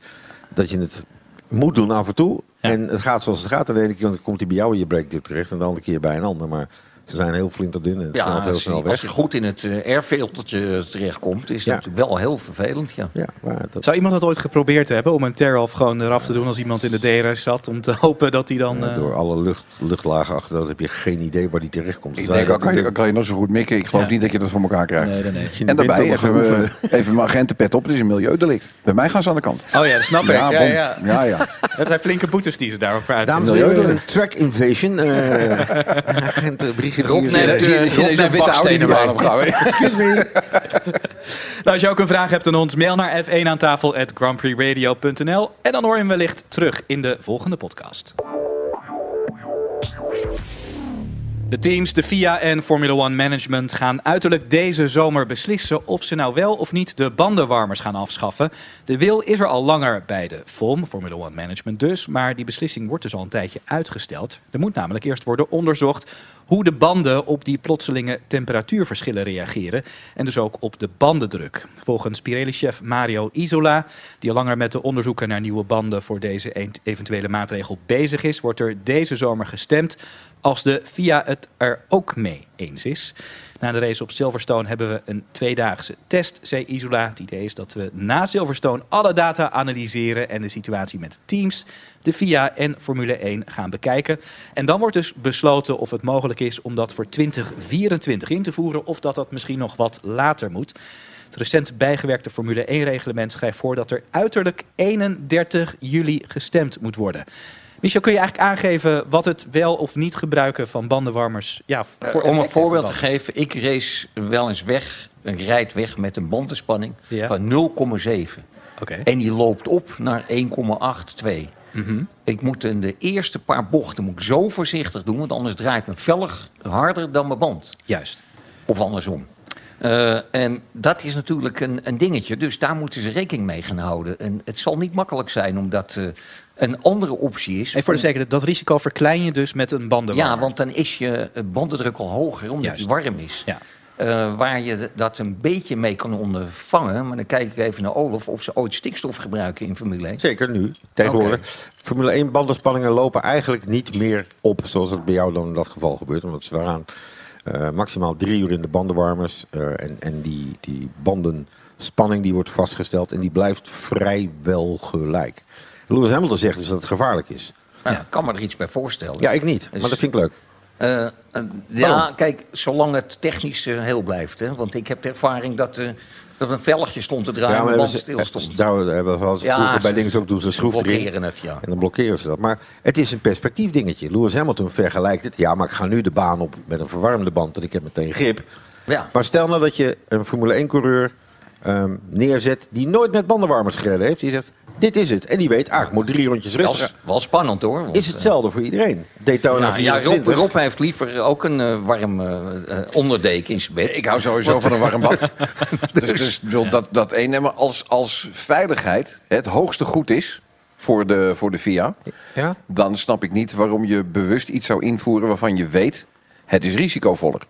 C: dat je het moet doen af en toe.
G: Ja.
C: En het gaat zoals het gaat. En de ene keer komt hij bij jou in je breakdip terecht. En de andere keer bij een ander. Maar ze zijn heel flinterdun en het
H: Ja,
C: snelt heel
H: als,
C: snel weg.
H: als hij goed in het uh, airfiltertje terechtkomt, is dat
C: Ja.
H: natuurlijk wel heel vervelend. Ja.
C: Ja, maar dat,
G: Zou iemand dat ooit geprobeerd hebben om een tear-off gewoon eraf te doen als iemand in de DRS zat? Om te hopen dat hij dan...
C: eh,
G: eh,
C: door alle lucht, luchtlagen achter, dat heb je geen idee waar die terecht komt.
D: Ik
C: Dus
D: denk, al kan, je, kan je nog zo goed mikken. Ik geloof
G: Ja.
D: niet dat je dat voor elkaar krijgt.
G: Nee, nee, nee.
C: je
D: En daarbij even, eh, even mijn agentenpet op. Het is een milieudelict. Bij mij gaan ze aan de kant.
G: Oh ja, dat snap ik. Ja, ja.
D: ja, ja.
G: Dat zijn flinke boetes die ze daarover uit.
C: Dames en heren, een track invasion. eh eh,
H: Rob neemt,
C: zit.
H: eh, neemt
D: witte Audi baan opgaan?
C: Excuse me.
G: Nou, als je ook een vraag hebt aan ons, mail naar f1 aan tafel at grandprixradio.nl en dan hoor je hem wellicht terug in de volgende podcast. De teams, de FIA en Formula One Management gaan uiterlijk deze zomer beslissen of ze nou wel of niet de bandenwarmers gaan afschaffen. De wil is er al langer bij de FOM, Formula One Management dus, maar die beslissing wordt dus al een tijdje uitgesteld. Er moet namelijk eerst worden onderzocht hoe de banden op die plotselinge temperatuurverschillen reageren en dus ook op de bandendruk. Volgens Pirelli-chef Mario Isola, die al langer met de onderzoeken naar nieuwe banden voor deze e- eventuele maatregel bezig is, wordt er deze zomer gestemd als de FIA het er ook mee eens. Na de race op Silverstone hebben we een tweedaagse test, zei Isola. Het idee is dat we na Silverstone alle data analyseren en de situatie met teams, de FIA en Formule 1 gaan bekijken. En dan wordt dus besloten of het mogelijk is om dat voor 2024 in te voeren of dat dat misschien nog wat later moet. Het recent bijgewerkte Formule 1-reglement schrijft voor dat er uiterlijk 31 juli gestemd moet worden. Michel, kun je eigenlijk aangeven wat het wel of niet gebruiken van bandenwarmers... Ja, voor
H: Eh, om een voorbeeld te geven, ik race wel eens weg, ik rijd weg met een bandenspanning
G: Ja.
H: van 0,7.
G: Oké.
H: En die loopt op naar 1,82.
G: Mhm.
H: Ik moet in de eerste paar bochten moet ik zo voorzichtig doen, want anders draait mijn velg harder dan mijn band.
G: Juist.
H: Of andersom. Eh, en dat is natuurlijk een, een dingetje, dus daar moeten ze rekening mee gaan houden. En het zal niet makkelijk zijn, omdat eh, een andere optie is.
G: En voor de zekerheid, dat risico verklein je dus met een bandenwarmer.
H: ja, want dan is je bandendruk al hoger, omdat
G: Juist.
H: die warm is.
G: Ja.
H: Eh, waar je dat een beetje mee kan ondervangen. Maar dan kijk ik even naar Olaf of ze ooit stikstof gebruiken in Formule 1.
C: Zeker nu, tegenwoordig. Formule 1 bandenspanningen lopen eigenlijk niet meer op zoals het bij jou dan in dat geval gebeurt. Omdat ze waren eh, maximaal drie uur in de bandenwarmers. eh, en en die, die bandenspanning die wordt vastgesteld en die blijft vrijwel gelijk. Lewis Hamilton zegt dus dat het gevaarlijk is.
H: Nou, Ik kan me er iets bij voorstellen.
C: Ja, ik niet,
H: Dus-
C: maar dat vind ik leuk.
H: Eh, eh, ja, kijk, zolang het technisch eh, heel blijft. Hè? Want ik heb de ervaring dat, eh, dat een velgje stond te draaien en de
C: maar
H: band
C: hebben
H: stil stond.
C: Daar hebben we
H: Ja,
C: vroeger bij dingen ook doen ze schroef erin.
H: blokkeren het, ja.
C: En dan blokkeren ze dat. Maar het is een perspectief dingetje. Lewis Hamilton vergelijkt het. Ja, maar ik ga nu de baan op met een verwarmde band en ik heb meteen grip.
H: Ja.
C: Maar stel nou dat je een Formule 1-coureur neerzet die nooit met bandenwarmers gereden heeft. Die zegt, dit is het. En die weet, ah, ik moet drie rondjes rusten.
H: wel spannend hoor. want,
C: Is hetzelfde voor iedereen. Daytona
H: Ja, ja, Rob,
C: 24.
H: Rob heeft liever ook een eh, warm eh, eh, onderdeken in zijn bed.
D: Ik hou sowieso van een warm bad. dus dus dat, dat één. Maar als, als veiligheid het hoogste goed is voor de, voor de VIA...
C: Ja?
D: dan snap ik niet waarom je bewust iets zou invoeren... waarvan je weet, het is risicovoller.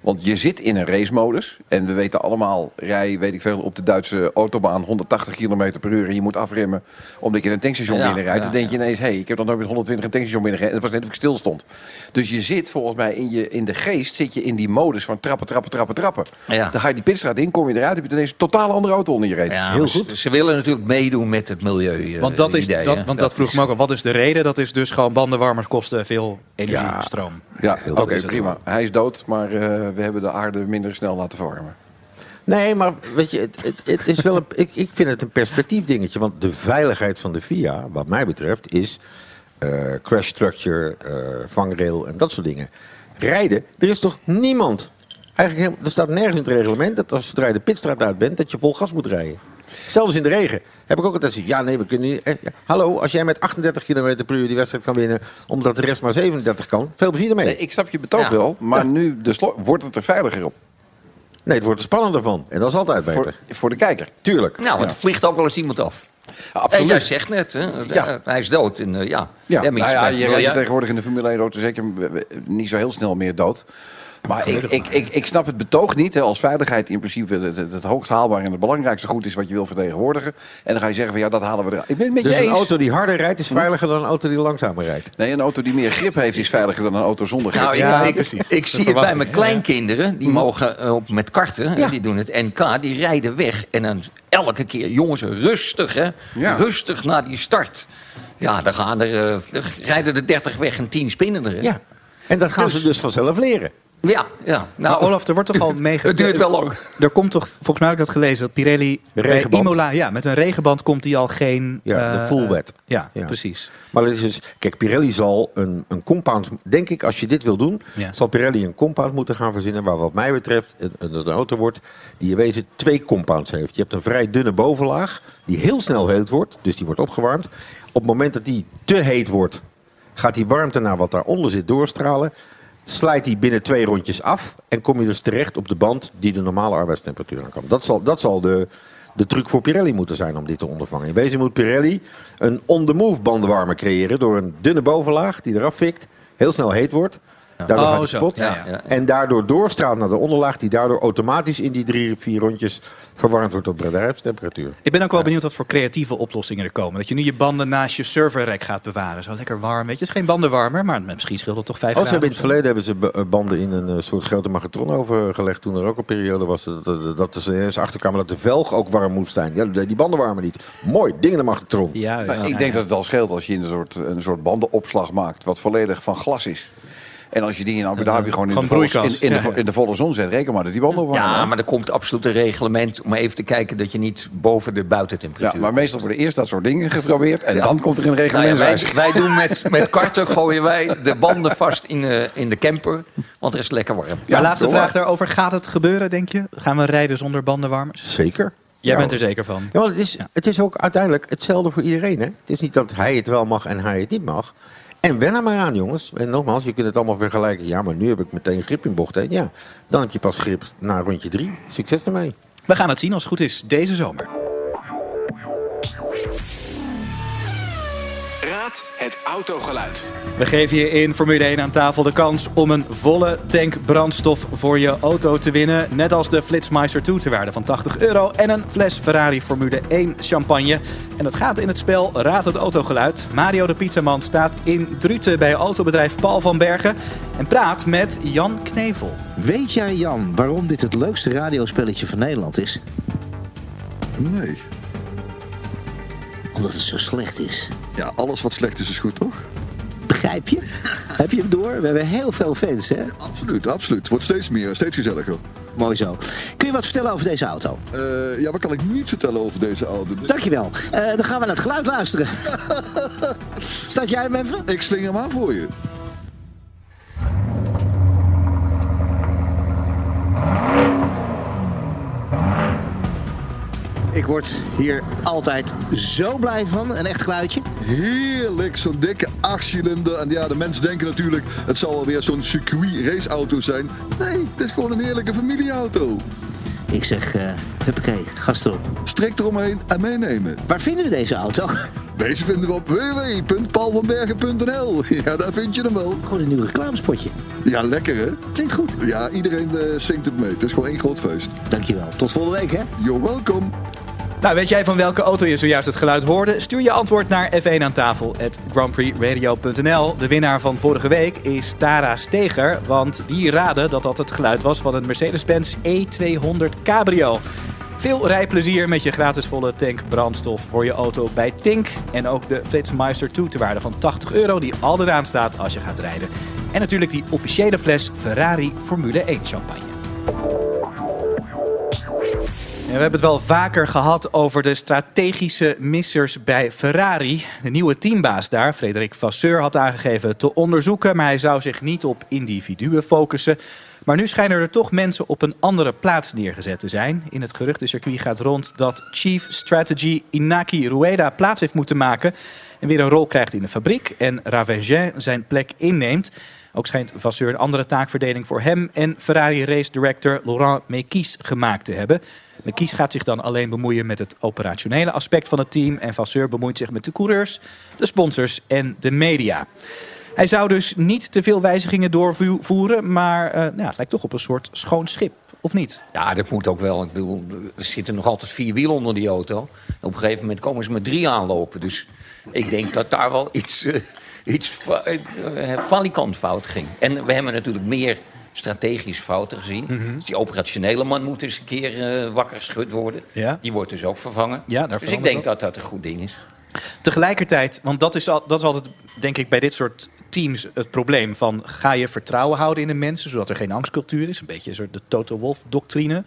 D: Want je zit in een racemodus. En we weten allemaal, rij weet ik veel, op de Duitse autobaan 180 km per uur. En je moet afremmen omdat je een tankstation
H: Ja,
D: binnenrijdt.
H: ja,
D: dan denk je ineens, hé, hey, ik heb dan nooit met 120 een tankstation binnengereden. En het was net of ik stil stond. Dus je zit volgens mij in, je, in de geest, zit je in die modus van trappen, trappen, trappen, trappen.
H: Ja.
D: Dan ga je die pitstraat in, kom je eruit, heb je ineens een totaal andere auto onder je reet.
H: Ja,
C: Heel goed.
H: Ze, willen natuurlijk meedoen met het milieu. eh,
G: Want dat, is,
H: idee,
G: dat, want dat vroeg
H: is-
G: me ook al. Wat is de reden? Dat is dus gewoon bandenwarmers kosten veel energie,
C: Ja.
G: stroom.
D: Ja,
C: Heel
D: oké, prima. Hij is dood, maar eh, we hebben de aarde minder snel laten verwarmen.
C: Nee, maar weet je, het, het, het is wel een, ik, ik vind het een perspectief dingetje. Want de veiligheid van de VIA, wat mij betreft, is eh, crash structure, eh, vangrail en dat soort dingen. Rijden, er is toch niemand. Eigenlijk, er staat nergens in het reglement dat als zodra je de pitstraat uit bent, dat je vol gas moet rijden. Zelfs in de regen. Heb ik ook altijd gezegd, ja nee, we kunnen niet. eh, ja. Hallo, als jij met 38 km per uur die wedstrijd kan winnen, omdat de rest maar 37 kan, veel plezier ermee.
D: Nee, ik snap je betoog
H: Ja.
D: wel, maar nu de wordt het er veiliger op.
C: Nee, het wordt er spannender van. En dat is altijd beter.
D: Voor, voor de kijker.
C: Tuurlijk.
H: Nou, want er vliegt ook wel eens iemand af. En
D: absoluut.
H: jij zegt net, hè,
D: Ja.
H: eh, hij is dood. En, eh, ja,
D: Ja, nou ja,
H: met
D: je rijdt tegenwoordig in de Formule 1 auto zeker niet zo heel snel meer dood. Maar ik, ik, ik, ik snap het betoog niet. Hè, als veiligheid in principe het, het, het hoogst haalbaar en het belangrijkste goed is wat je wil vertegenwoordigen. En dan ga je zeggen van ja, dat halen we eruit. Ik ben het met
C: Dus
D: je
C: een
D: eens.
C: auto die harder rijdt is veiliger dan een auto die langzamer rijdt.
D: Nee, een auto die meer grip heeft is veiliger dan een auto zonder grip.
H: Nou, ik,
C: Ja,
H: ik,
C: precies.
H: ik zie het bij mijn kleinkinderen. Die mogen eh, op, met karten,
C: Ja.
H: die doen het NK. Die rijden weg. En dan elke keer, jongens, rustig hè.
D: Ja.
H: Rustig naar die start. Ja, dan, gaan er, eh, rijden er 30 weg en 10 spinnen er. hè.
C: Ja. En dat gaan
H: Dus-
C: ze dus vanzelf leren.
H: Ja, ja.
G: Nou, Olaf, er wordt toch al mee...
H: Het duurt wel lang.
G: Er komt toch, volgens mij heb ik dat gelezen, dat Pirelli bij
C: Regenband.
G: Imola, ja, met een regenband komt die al geen...
C: Ja, de
G: eh,
C: full wet.
G: Ja,
C: Ja.
G: precies.
C: Maar dat is dus, kijk, Pirelli zal een, een compound, denk ik, als je dit wil doen,
G: Ja.
C: zal Pirelli een compound moeten gaan verzinnen waar wat mij betreft een, een, een auto wordt die in wezen twee compounds heeft. Je hebt een vrij dunne bovenlaag die heel snel heet wordt, dus die wordt opgewarmd. Op het moment dat die te heet wordt, gaat die warmte naar wat daaronder zit doorstralen. Slijt die binnen twee rondjes af en kom je dus terecht op de band die de normale arbeidstemperatuur aan kan. Dat zal, dat zal de, de truc voor Pirelli moeten zijn om dit te ondervangen. In wezen moet Pirelli een on-the-move bandenwarmer creëren door een dunne bovenlaag die eraf fikt, heel snel heet wordt. Daardoor
G: Oh,
C: gaat het kapot.
G: Ja, ja.
C: En daardoor doorstraalt naar de onderlaag die daardoor automatisch in die drie, vier rondjes verwarmd wordt op bedrijfstemperatuur.
G: Ik ben ook wel benieuwd wat voor creatieve oplossingen er komen. Dat je nu je banden naast je serverrek gaat bewaren. Zo lekker warm. Weet je, het is geen bandenwarmer, maar misschien scheelt het toch vijf
C: Oh, ze hebben
G: graden.
C: in het verleden hebben ze b- banden in een eh, soort grote magnetron overgelegd. Toen er ook een periode was dat, dat, dat achterkwamen dat de velg ook warm moest zijn. Ja, die banden warmen niet. Mooi, ding in de magnetron.
G: Ja,
D: Nou, ik denk dat het al scheelt als je een soort, een soort bandenopslag maakt, wat volledig van glas is. En als je die in Abu Dhabi gewoon, in, de volle, in, in,
G: Ja,
D: de, vo-
G: ja.
D: in de volle zon zet, reken maar dat die banden op
H: Ja, maar er komt absoluut een reglement om even te kijken dat je niet boven de
D: ja,
H: buitentemperatuur
D: maar meestal worden eerst dat soort dingen geprobeerd en
H: Ja.
D: dan komt er een
H: Nou ja, wij,
D: reglementswijziging.
H: wij doen met, met karten gooien wij de banden vast in de, in de camper, want er is lekker warm.
G: Maar
D: Ja,
G: laatste
D: door
G: vraag
D: maar.
G: daarover. Gaat het gebeuren, denk je? Gaan we rijden zonder bandenwarmers?
C: Zeker.
G: Jij
C: Ja,
G: bent er zeker van.
C: Ja, want het is,
G: Ja.
C: het is ook uiteindelijk hetzelfde voor iedereen. Hè? Het is niet dat hij het wel mag en hij het niet mag. En wen er maar aan, jongens. En nogmaals, je kunt het allemaal vergelijken. Ja, maar nu heb ik meteen grip in bocht 1. Ja, dan heb je pas grip na rondje 3. Succes ermee.
G: We gaan het zien als het goed is deze zomer.
B: Raad het autogeluid.
G: We geven je in Formule 1 aan tafel de kans om een volle tank brandstof voor je auto te winnen. Net als de Flitsmeister 2 ter waarde van 80 euro en een fles Ferrari Formule 1 champagne. En dat gaat in het spel Raad het autogeluid. Mario de Pizzaman staat in Druten bij autobedrijf Paul van Bergen en praat met Jan Knevel.
L: Weet jij, Jan, waarom dit het leukste radiospelletje van Nederland is?
M: Nee.
L: Omdat het zo slecht is.
M: Ja, alles wat slecht is, is goed, toch?
L: Begrijp je? Heb je hem door? We hebben heel veel fans, hè?
M: Absoluut, absoluut. Het wordt steeds meer, steeds gezelliger.
L: Mooi zo. Kun je wat vertellen over deze auto?
M: Eh, ja, wat kan ik niet vertellen over deze auto?
L: Dankjewel. Eh dan gaan we naar het geluid luisteren. Start jij hem even?
M: Ik sling hem aan voor je.
L: Word hier altijd zo blij van. Een echt geluidje.
M: Heerlijk, zo'n dikke achtcilinder. En ja, de mensen denken natuurlijk, het zal wel weer zo'n circuit raceauto zijn. Nee, het is gewoon een heerlijke familieauto.
L: Ik zeg, eh huppakee, gas erop.
M: Strik eromheen en meenemen.
L: Waar vinden we deze auto?
M: Deze vinden we op www.paulvanbergen.nl. Ja, daar vind je hem wel.
L: Gewoon een nieuw reclamespotje.
M: Ja, lekker hè?
L: Klinkt goed.
M: Ja, iedereen eh, zingt het mee. Het is gewoon één groot feest.
L: Dankjewel. Tot volgende week, hè?
M: You're welcome.
G: Nou, weet jij van welke auto je zojuist het geluid hoorde? Stuur je antwoord naar F1 aan tafel. De winnaar van vorige week is Tara Steger, want die raadde dat dat het geluid was van een Mercedes-Benz E200 Cabrio. Veel rijplezier met je gratis volle tank brandstof voor je auto bij Tink. En ook de Flitsmeister 2 te waarde van 80 euro die altijd aanstaat als je gaat rijden. En natuurlijk die officiële fles Ferrari Formule 1 champagne. We hebben het wel vaker gehad over de strategische missers bij Ferrari. De nieuwe teambaas daar, Frederik Vasseur, had aangegeven te onderzoeken, maar hij zou zich niet op individuen focussen. Maar nu schijnen er toch mensen op een andere plaats neergezet te zijn. In het geruchtencircuit gaat rond dat Chief Strategy Inaki Rueda plaats heeft moeten maken en weer een rol krijgt in de fabriek en Ravengin zijn plek inneemt. Ook schijnt Vasseur een andere taakverdeling voor hem en Ferrari Race Director Laurent Mekies gemaakt te hebben. Mekies gaat zich dan alleen bemoeien met het operationele aspect van het team en Vasseur bemoeit zich met de coureurs, de sponsors en de media. Hij zou dus niet te veel wijzigingen doorvoeren, maar ja, het lijkt toch op een soort schoon schip, of niet?
H: Ja, dat moet ook wel. Ik bedoel, er zitten nog altijd vier wielen onder die auto. Op een gegeven moment komen ze met drie aanlopen. Dus ik denk dat daar wel iets, eh, iets fa- eh, valikant fout ging. En we hebben natuurlijk meer strategische fouten gezien.
G: Mhm.
H: Dus die operationele man moet eens een keer eh, wakker geschud worden.
G: Ja.
H: Die wordt dus ook vervangen.
G: Ja,
H: dus ik denk dat dat een goed ding is.
G: Tegelijkertijd, want dat is, al, dat is altijd, denk ik, bij dit soort teams het probleem van... ga je vertrouwen houden in de mensen, zodat er geen angstcultuur is? Een beetje een soort de Toto Wolff-doctrine.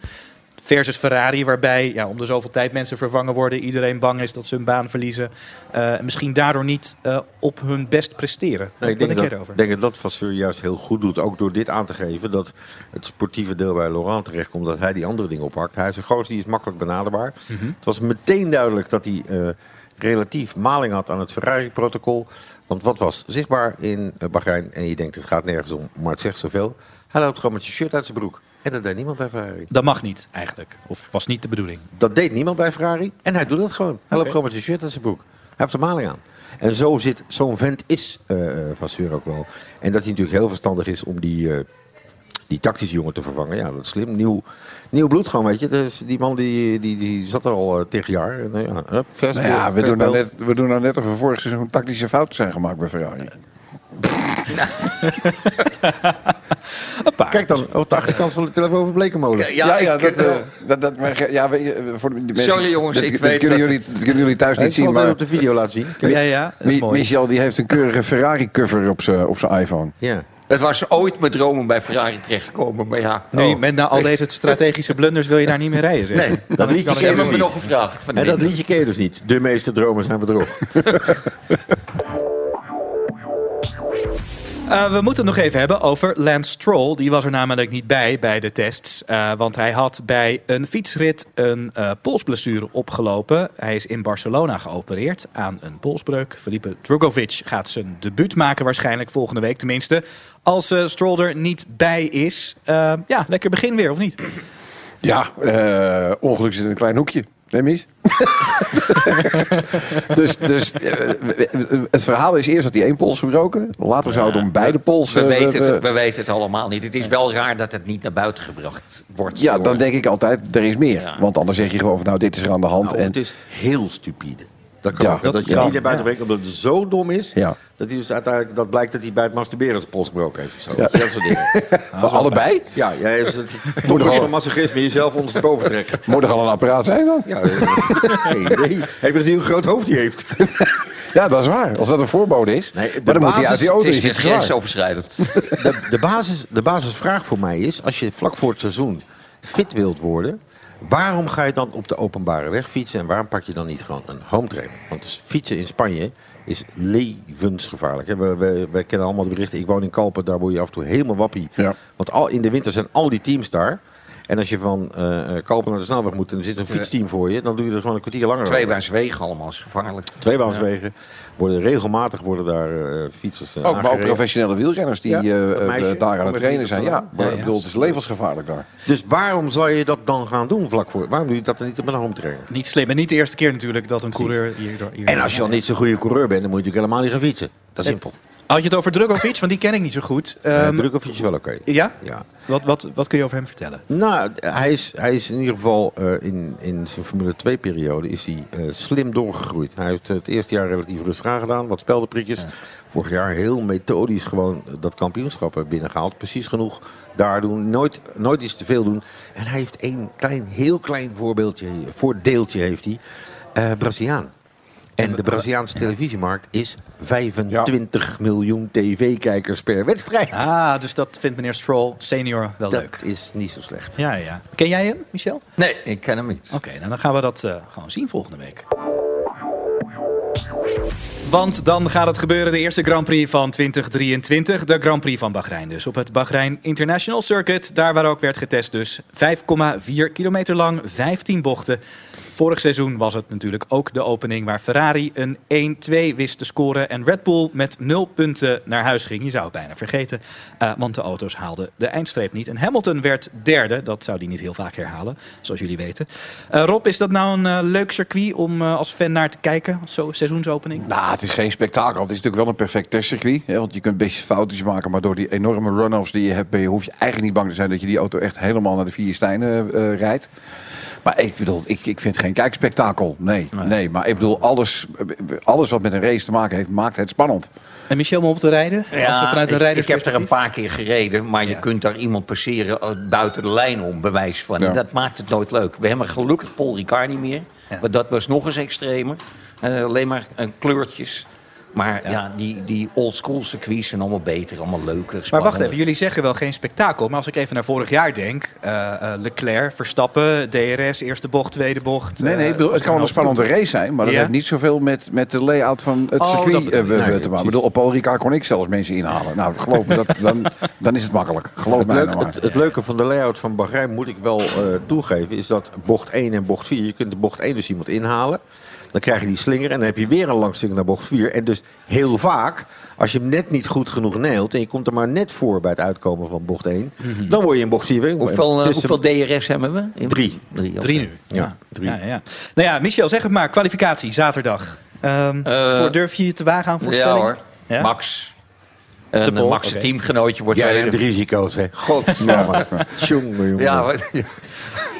G: Versus Ferrari, waarbij ja, om de zoveel tijd mensen vervangen worden... iedereen bang is dat ze hun baan verliezen. eh, en misschien daardoor niet eh, op hun best presteren.
C: Nee, ik denk
G: denk
C: dat, ik denk dat Vasseur juist heel goed doet. Ook door dit aan te geven dat het sportieve deel bij Laurent terechtkomt. Dat hij die andere dingen oppakt. Hij is een gozer die is makkelijk benaderbaar.
G: Mhm.
C: Het was meteen duidelijk dat hij eh, relatief maling had aan het Ferrari-protocol. Want wat was zichtbaar in Bahrein? En je denkt het gaat nergens om, maar het zegt zoveel. Hij loopt gewoon met zijn shirt uit zijn broek. En dat deed niemand bij Ferrari.
G: Dat mag niet, eigenlijk. Of was niet de bedoeling.
C: Dat deed niemand bij Ferrari. En hij doet het gewoon. Hij loopt gewoon met zijn shirt uit zijn broek. Hij heeft de maling aan. En zo zit zo'n vent is eh eh, Vasseur ook wel. En dat hij natuurlijk heel verstandig is om die, eh, die tactische jongen te vervangen. Ja, dat is slim. Nieuw, nieuw bloed gewoon, weet je. Dus die man die, die, die zat er al eh, tegen jaar. En, ja, hup, vers
D: Nou ja,
C: beeld,
D: we
C: vers
D: doen, nou net, we doen nou net of er vorig seizoen tactische fouten zijn gemaakt bij Ferrari.
C: Kijk dan, op de achterkant van de telefoon over Blekenmolen.
D: Ja, ja, dat, eh, dat, dat, maar, ja, je, voor de mensen,
H: Sorry, jongens,
D: dat,
H: ik
D: dat
H: weet
D: kunnen
H: dat
D: jullie, dat kunnen jullie thuis niet
C: zal
D: zien,
C: dat
D: maar
C: op de video laten zien.
G: Ja, ja, dat is
D: Mi-
G: mooi.
D: Michel die heeft een keurige Ferrari-cover op zijn op zijn iPhone.
C: Ja.
H: Het was ooit mijn droom om bij Ferrari terechtgekomen, maar ja.
G: Nu,
H: Oh.
G: met na al deze strategische blunders wil je daar niet meer rijden, zeg.
H: Nee,
C: Dat liedje
H: hebben
C: dus niet.
H: nog gevraagd. Van
C: En dat liedje ken je dus niet. De meeste dromen zijn bedrog.
G: Eh, we moeten het nog even hebben over Lance Stroll. Die was er namelijk niet bij bij de tests. eh, want hij had bij een fietsrit een eh, polsblessure opgelopen. Hij is in Barcelona geopereerd aan een polsbreuk. Felipe Drugovic gaat zijn debuut maken waarschijnlijk volgende week tenminste. Als Stroll er niet bij is. Ja, lekker begin weer, of niet?
D: Ja, ongeluk zit in een klein hoekje. Nee, Mies? dus dus eh, het verhaal is eerst dat hij één pols gebroken. Later zou het om beide polsen...
H: We weten,
D: eh,
H: het, we weten het allemaal niet. Het is wel raar dat het niet naar buiten gebracht wordt.
D: ja,
H: door-
D: dan denk ik altijd, er is meer.
H: Ja.
D: Want anders zeg je gewoon van, nou, dit is er aan de hand.
C: Nou,
D: en,
C: het is heel stupide. Dat kan
D: Ja,
C: ook.
D: dat
C: Dat, je
D: kan,
C: niet naar buiten brengt omdat het zo dom is.
D: Ja.
C: Dat, hij dus uiteindelijk, dat blijkt dat hij bij het masturberen zijn pols gebroken heeft. of Zo.
D: Ja.
C: Dat soort dingen.
D: Maar allebei?
C: Ja, jij is het toppunt van masochisme jezelf ondersteboven trekken.
D: Moet er al een apparaat zijn dan?
C: Ja, eh, nee, nee. Heb je gezien hoe groot hoofd hij heeft?
D: Ja, dat is waar. Als dat een voorbode is.
C: Nee, de
D: maar dan moet hij
C: basis-
D: uit die
H: Het
D: auto.
H: is
D: is het zwaar.
H: grensoverschrijdend.
C: De, de, basis, de basisvraag voor mij is, als je vlak voor het seizoen fit wilt worden... waarom ga je dan op de openbare weg fietsen... en waarom pak je dan niet gewoon een home trainer? Want dus fietsen in Spanje is levensgevaarlijk. We, we, we kennen allemaal de berichten. Ik woon in Kalpen, daar word je af en toe helemaal wappie.
D: Ja.
C: Want al, in de winter zijn al die teams daar... En als je van eh, eh, Kalpen naar de snelweg moet en er zit een fietsteam voor je... dan doe je er gewoon een kwartier langer over.
H: Tweebaanswegen allemaal is gevaarlijk.
C: Tweebaanswegen. Worden regelmatig worden daar eh, fietsers
D: Ook, maar ook professionele wielrenners die
C: meisje,
D: daar aan het trainen zijn. Ja, maar ik bedoel, het is levensgevaarlijk daar.
C: Dus waarom zou je dat dan gaan doen vlak voor? Waarom doe je dat dan niet op een home trainer?
G: Niet slim. En niet de eerste keer natuurlijk dat een coureur hier... hier
C: En als je al niet zo'n goede coureur bent, dan moet je natuurlijk helemaal niet gaan fietsen. Dat is simpel.
G: Had je het over Drugovic? Want die ken ik niet zo goed.
C: Uh,
G: Ehm,
C: druk of fiets wel oké.
G: ja?
C: Ja.
G: Wat, wat, wat kun je over hem vertellen?
C: Nou, hij is, hij is in ieder geval eh, in, in zijn Formule 2 periode is hij eh, slim doorgegroeid. Hij heeft het eerste jaar relatief rustig aangedaan, wat speldenprikjes. Vorig jaar heel methodisch gewoon dat kampioenschap eh, binnengehaald. Precies genoeg daar doen, nooit, nooit iets te veel doen. En hij heeft één klein, heel klein voorbeeldje, voordeeltje heeft hij. eh Braziliaan. En de Braziliaanse televisiemarkt is 25 miljoen tv-kijkers per wedstrijd.
G: Ah, dus dat vindt meneer Stroll senior wel
C: dat
G: leuk.
C: is niet zo slecht.
G: Ja, ja. Ken jij hem, Michel?
H: Nee, ik ken hem niet.
G: Oké, nou dan gaan we dat eh, gewoon zien volgende week. Want dan gaat het gebeuren, de eerste Grand Prix van 2023. De Grand Prix van Bahrein dus. Op het Bahrein International Circuit. Daar waar ook werd getest dus. 5,4 kilometer lang, 15 bochten. Vorig seizoen was het natuurlijk ook de opening waar Ferrari een 1-2 wist te scoren. En Red Bull met 0 punten naar huis ging. Je zou het bijna vergeten. eh, want de auto's haalden de eindstreep niet. En Hamilton werd derde. Dat zou hij niet heel vaak herhalen, zoals jullie weten. Eh, Rob, is dat nou een eh, leuk circuit om als fan naar te kijken? Zo seizoensopening?
D: Nou, het is geen spektakel. Het is natuurlijk wel een perfect testcircuit. Hè, want je kunt best foutjes maken. Maar door die enorme runoffs die je hebt, hoef je eigenlijk niet bang te zijn dat je die auto echt helemaal naar de vier stijnen rijdt. Maar ik bedoel, ik, ik vind geen kijkspektakel. Nee, nee. maar ik bedoel, alles, alles wat met een race te maken heeft, maakt het spannend.
G: En Michel om op te rijden? Als we
H: Ja,
G: vanuit een
H: ik, ik heb er een paar keer gereden, maar je kunt daar iemand passeren eh, buiten de lijn om, bewijs van.
D: Ja.
H: Dat maakt het nooit leuk. We hebben gelukkig Paul Ricard niet meer,
G: Ja.
H: want dat was nog eens extremer. Eh, alleen maar eh, kleurtjes. Maar ja, die, die oldschool circuits zijn allemaal beter, allemaal leuker.
G: Maar wacht even, jullie zeggen wel geen spektakel. Maar als ik even naar vorig jaar denk. eh, eh, Leclerc, Verstappen, DRS, eerste bocht, tweede bocht.
D: Nee, nee, ik
G: eh,
D: bedoel, het kan wel een spannende race zijn, maar dat
G: Ja?
D: heeft niet zoveel met, met de layout van het
G: Oh,
D: circuit
G: Nee,
D: te maken. Ik bedoel, op Paul Ricard kon ik zelfs mensen inhalen. Nou, geloof me, dat, dan, dan is het makkelijk. Geloof
C: Het,
D: mij
C: leuk-
D: nou maar.
C: het, het leuke van de layout van Bahrein moet ik wel eh, toegeven, is dat bocht 1 en bocht 4, je kunt de bocht 1 dus iemand inhalen. Dan krijg je die slinger en dan heb je weer een lang stuk naar bocht 4. En dus heel vaak, als je hem net niet goed genoeg neelt en je komt er maar net voor bij het uitkomen van bocht 1, dan word je in bocht 4 weer.
H: Hoeveel, eh,
C: tussen-
H: hoeveel DRS hebben we? In-
C: Drie.
H: Drie.
G: Drie nu.
C: Ja, drie.
G: Ja, ja. Nou ja, Michel, zeg het maar. Kwalificatie, zaterdag. Ehm,
H: Eh,
G: voor durf je je te wagen aan
H: Ja
G: voorspelling?
H: hoor,
G: Ja?
H: Max. En
G: Pol,
H: Max, teamgenootje, wordt
C: Jij neemt risico's, hè. Godsamme. Jongen, jongen.
H: Ja, wat-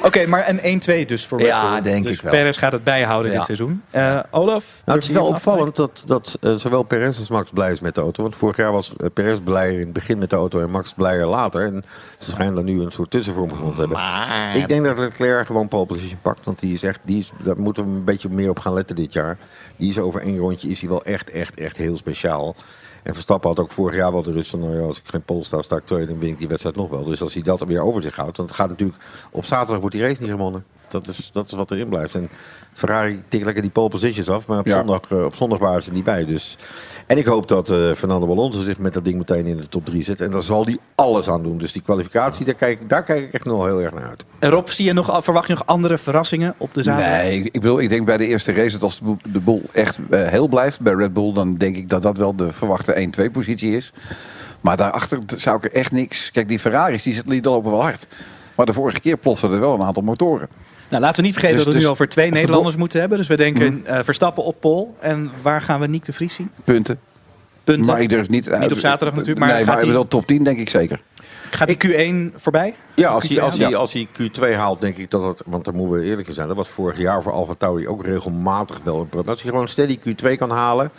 G: Oké, maar een 1-2 dus voor Red
H: Ja, denk
G: dus
H: ik wel.
G: Perez gaat het bijhouden
H: Ja.
G: dit seizoen. Eh, Olaf?
C: Nou, het is wel opvallend dat, dat eh, zowel Perez als Max blij is met de auto. Want vorig jaar was eh, Perez blijer in het begin met de auto en Max blijer later. En ze schijnen dan nu een soort tussenvorm gevonden te hebben.
H: Maar-
C: Ik denk dat Leclerc gewoon pole position pakt. Want die is echt, die is, daar moeten we een beetje meer op gaan letten dit jaar. Die is over één rondje is hij wel echt, echt, echt heel speciaal. En Verstappen had ook vorig jaar wel de rust van, nou ja, als ik geen pole sta, sta ik tweede, dan win ik die wedstrijd nog wel. Dus als hij dat weer over zich houdt, want het gaat natuurlijk, op zaterdag wordt die race niet gewonnen. Dat is, dat is wat erin blijft. En Ferrari tikt lekker die pole positions af, maar op,
D: Ja.
C: zondag, eh, op zondag waren ze niet bij. Dus. En ik hoop dat eh, Fernando Alonso zich met dat ding meteen in de top 3 zet. En daar zal hij alles aan doen. Dus die kwalificatie, daar kijk, daar kijk ik echt nog heel erg naar uit.
G: En Rob, zie je nog, verwacht je nog andere verrassingen op de zaterdag?
D: Nee, ik, ik bedoel, ik denk bij de eerste race dat als de boel, echt eh, heel blijft bij Red Bull, dan denk ik dat dat wel de verwachte 1-2 positie is. Maar daarachter zou ik er echt niks. Kijk, die Ferraris die, die lopen wel hard. Maar de vorige keer ploften er wel een aantal motoren.
G: Nou, laten we niet vergeten
D: Dus-
G: dat we nu
D: dus
G: over twee Nederlanders moeten hebben. Dus we denken
D: Mhm.
G: eh, Verstappen op Pol. En waar gaan we Nick de Vries zien?
D: Punten.
G: Punten.
D: Maar ik durf niet.
G: Niet op zaterdag natuurlijk, maar
D: nee,
G: gaat
D: maar
G: hij-
D: wel top 10 denk ik zeker.
G: Gaat die Q1 voorbij?
C: Ja, als hij,
G: Q2
C: als, hij, als hij Q2 haalt, denk ik dat het... Want dan moeten we eerlijk in zijn. Dat was vorig jaar voor Alfa Tauri ook regelmatig wel een probleem. Als hij gewoon steady Q2 kan halen...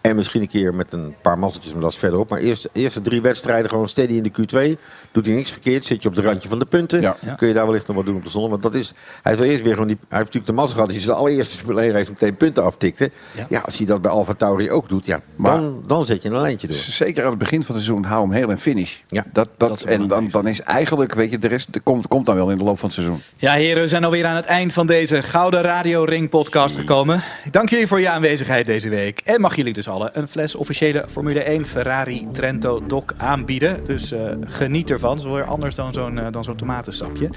C: En misschien een keer met een paar mazzeltjes, maar dat is verderop. Maar eerst, eerste drie wedstrijden gewoon steady in de Q2. Doet hij niks verkeerd, zit je op de randje van de punten.
D: Ja.
C: Kun je daar wellicht nog wat doen op de zon. Want dat is, hij, is er eerst weer gewoon die, hij heeft natuurlijk de mazzel gehad. hij zijn allereerste Formule 1 race meteen punten aftikte.
G: Ja.
C: Ja. als hij dat bij Alfa Tauri ook doet, ja,
D: Maar-
C: dan, dan zet je een lijntje door.
D: Zeker aan het begin van het seizoen hou hem heel en finish.
C: Ja.
D: Dat, dat,
G: Dat is
D: en dan, dan is eigenlijk, weet je, de rest de komt, komt dan wel in de loop van het seizoen.
G: Ja, heren, we zijn alweer aan het eind van deze Gouden Radio Ring podcast gekomen. Dank jullie voor je aanwezigheid deze week. En mag jullie dus allen een fles officiële Formule 1 Ferrari Trento Doc aanbieden. Dus eh, geniet ervan. Wel weer anders dan zo'n zo'n tomatensapje.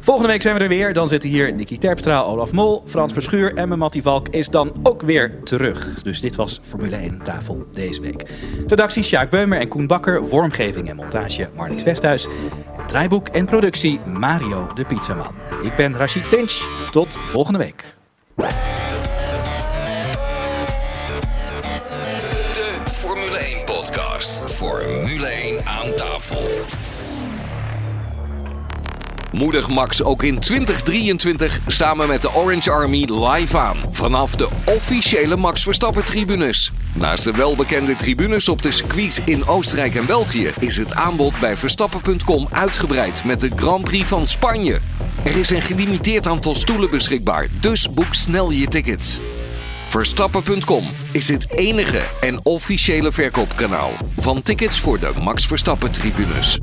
G: Volgende week zijn we er weer. Dan zitten hier Nicky Terpstra, Olaf Mol, Frans Verschuur en mijn Mattie Valk is dan ook weer terug. Dus dit was Formule 1 tafel deze week. Redactie Sjaak Beumer en Koen Bakker. Vormgeving en montage Marnix Westhuis. En draaiboek en productie Mario de Pizzaman. Ik ben Rachid Finch. Tot volgende week.
B: De Formule 1 podcast. Formule 1 aan tafel. Moedig Max ook in 2023 samen met de Orange Army live aan. Vanaf de officiële Max Verstappen tribunes. Naast de welbekende tribunes op de circuits in Oostenrijk en België... is het aanbod bij Verstappen.com uitgebreid met de Grand Prix van Spanje. Er is een gelimiteerd aantal stoelen beschikbaar, dus boek snel je tickets. Verstappen.com is het enige en officiële verkoopkanaal van tickets voor de Max Verstappen tribunes.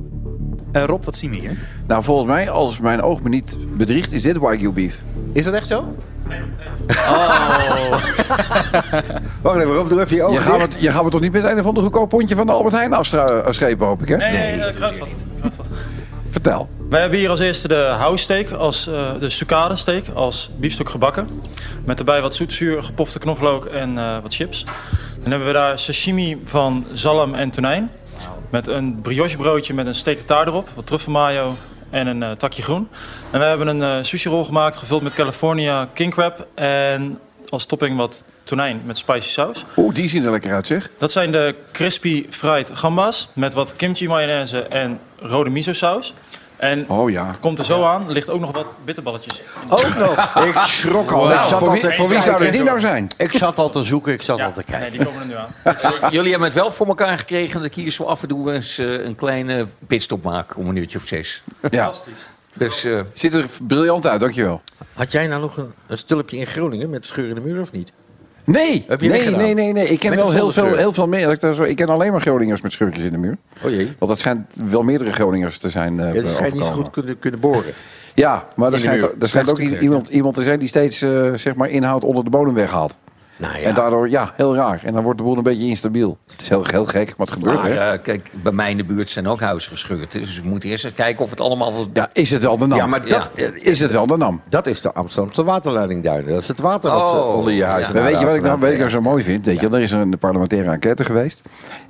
G: Eh, Rob, wat zien we hier?
D: Nou, volgens mij, als mijn oog me niet bedriegt, is dit Wagyu beef.
G: Is dat echt zo?
C: Wacht even, Rob, doe even je ogen
D: Je gaat, je gaat het toch niet met een of ander goedkoop pondje van de Albert Heijn afschepen, hoop ik, hè?
N: Nee, nee, nee kruidvat. kruidvat.
D: Vertel.
N: Wij hebben hier als eerste de house steak, als, eh, de sucade steak, als biefstuk gebakken. Met erbij wat zoetzuur, gepofte knoflook en eh, wat chips. Dan hebben we daar sashimi van zalm en tonijn. Met een brioche broodje met een steak tartare erop, wat truffelmayo en een eh, takje groen. En we hebben een eh, sushi rol gemaakt, gevuld met California king crab. En als topping wat tonijn met spicy saus.
D: Oeh, die zien er lekker uit, zeg.
N: Dat zijn de crispy fried gambas met wat kimchi mayonaise en rode miso saus. En
D: Oh ja.
N: het komt er zo aan, er ligt ook nog wat bitterballetjes.
C: Ook nog. Ik schrok al. Ik zat
D: voor wie-
C: te
D: voor wie zouden die nou zijn?
C: Ik zat al te zoeken, ik zat
N: Ja,
C: al te kijken.
N: nee, die komen er nu aan.
H: Jullie hebben het wel voor elkaar gekregen dat ik hier zo af en toe eens eh, een kleine pitstop maak om een uurtje of zes.
D: Ja.
H: Dus eh,
D: Ziet er briljant uit, dankjewel.
C: Had jij nou nog een, een stulpje in Groningen met scheur in de muur of niet?
D: Nee,
C: Heb je
D: nee, nee, nee, nee. Ik ken
C: Met
D: wel heel veel, heel veel meer. Ik, ken alleen maar Groningers met scheurtjes in de muur.
C: Oh jee.
D: Want dat schijnt wel meerdere Groningers te zijn. eh
C: Ja, die schijnt niet goed kunnen, kunnen boren.
D: Ja, maar er schijnt, er schijnt ook iemand, iemand te zijn die steeds eh, zeg maar inhoud onder de bodem weghaalt.
C: Nou ja.
D: En daardoor, ja, heel raar. En dan wordt de boel een beetje instabiel. Het is heel, heel gek, maar het gebeurt,
H: Maar,
D: hè?
H: eh, kijk, bij mij in de buurt zijn ook huizen gescheurd. Dus we moeten eerst eens kijken of het allemaal... wat-
D: Ja, is het wel de NAM?
C: Ja, maar dat,
D: Is het wel de NAM?
C: dat is de Amsterdamse waterleidingduinen. Dat is het water wat ze
H: Oh,
C: onder je huis
H: ja.
D: Maar weet je wat ik nou, weet ik nou zo mooi vind? Weet je, er is een parlementaire enquête geweest.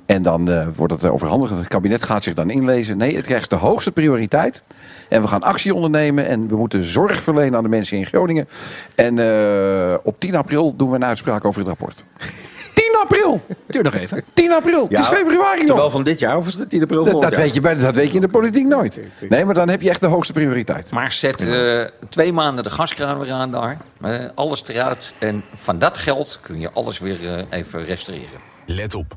D: En dan eh, wordt het overhandigd. Het kabinet gaat zich dan inlezen. Nee, het krijgt de hoogste prioriteit. En we gaan actie ondernemen. En we moeten zorg verlenen aan de mensen in Groningen. En eh, op 10 april doen we een uitspraak over het rapport. 10 april!
E: Duur nog even.
D: 10 april! het is februari nog!
C: Terwijl van dit jaar of is het 10 april
D: Dat,
C: volgend
D: dat,
C: jaar?
D: weet je bij, dat weet je in de politiek nooit. Nee, maar dan heb je echt de hoogste prioriteit.
H: Maar zet eh, twee maanden de gaskraan weer aan daar. eh, alles eruit. En van dat geld kun je alles weer even restaureren.
O: Let op.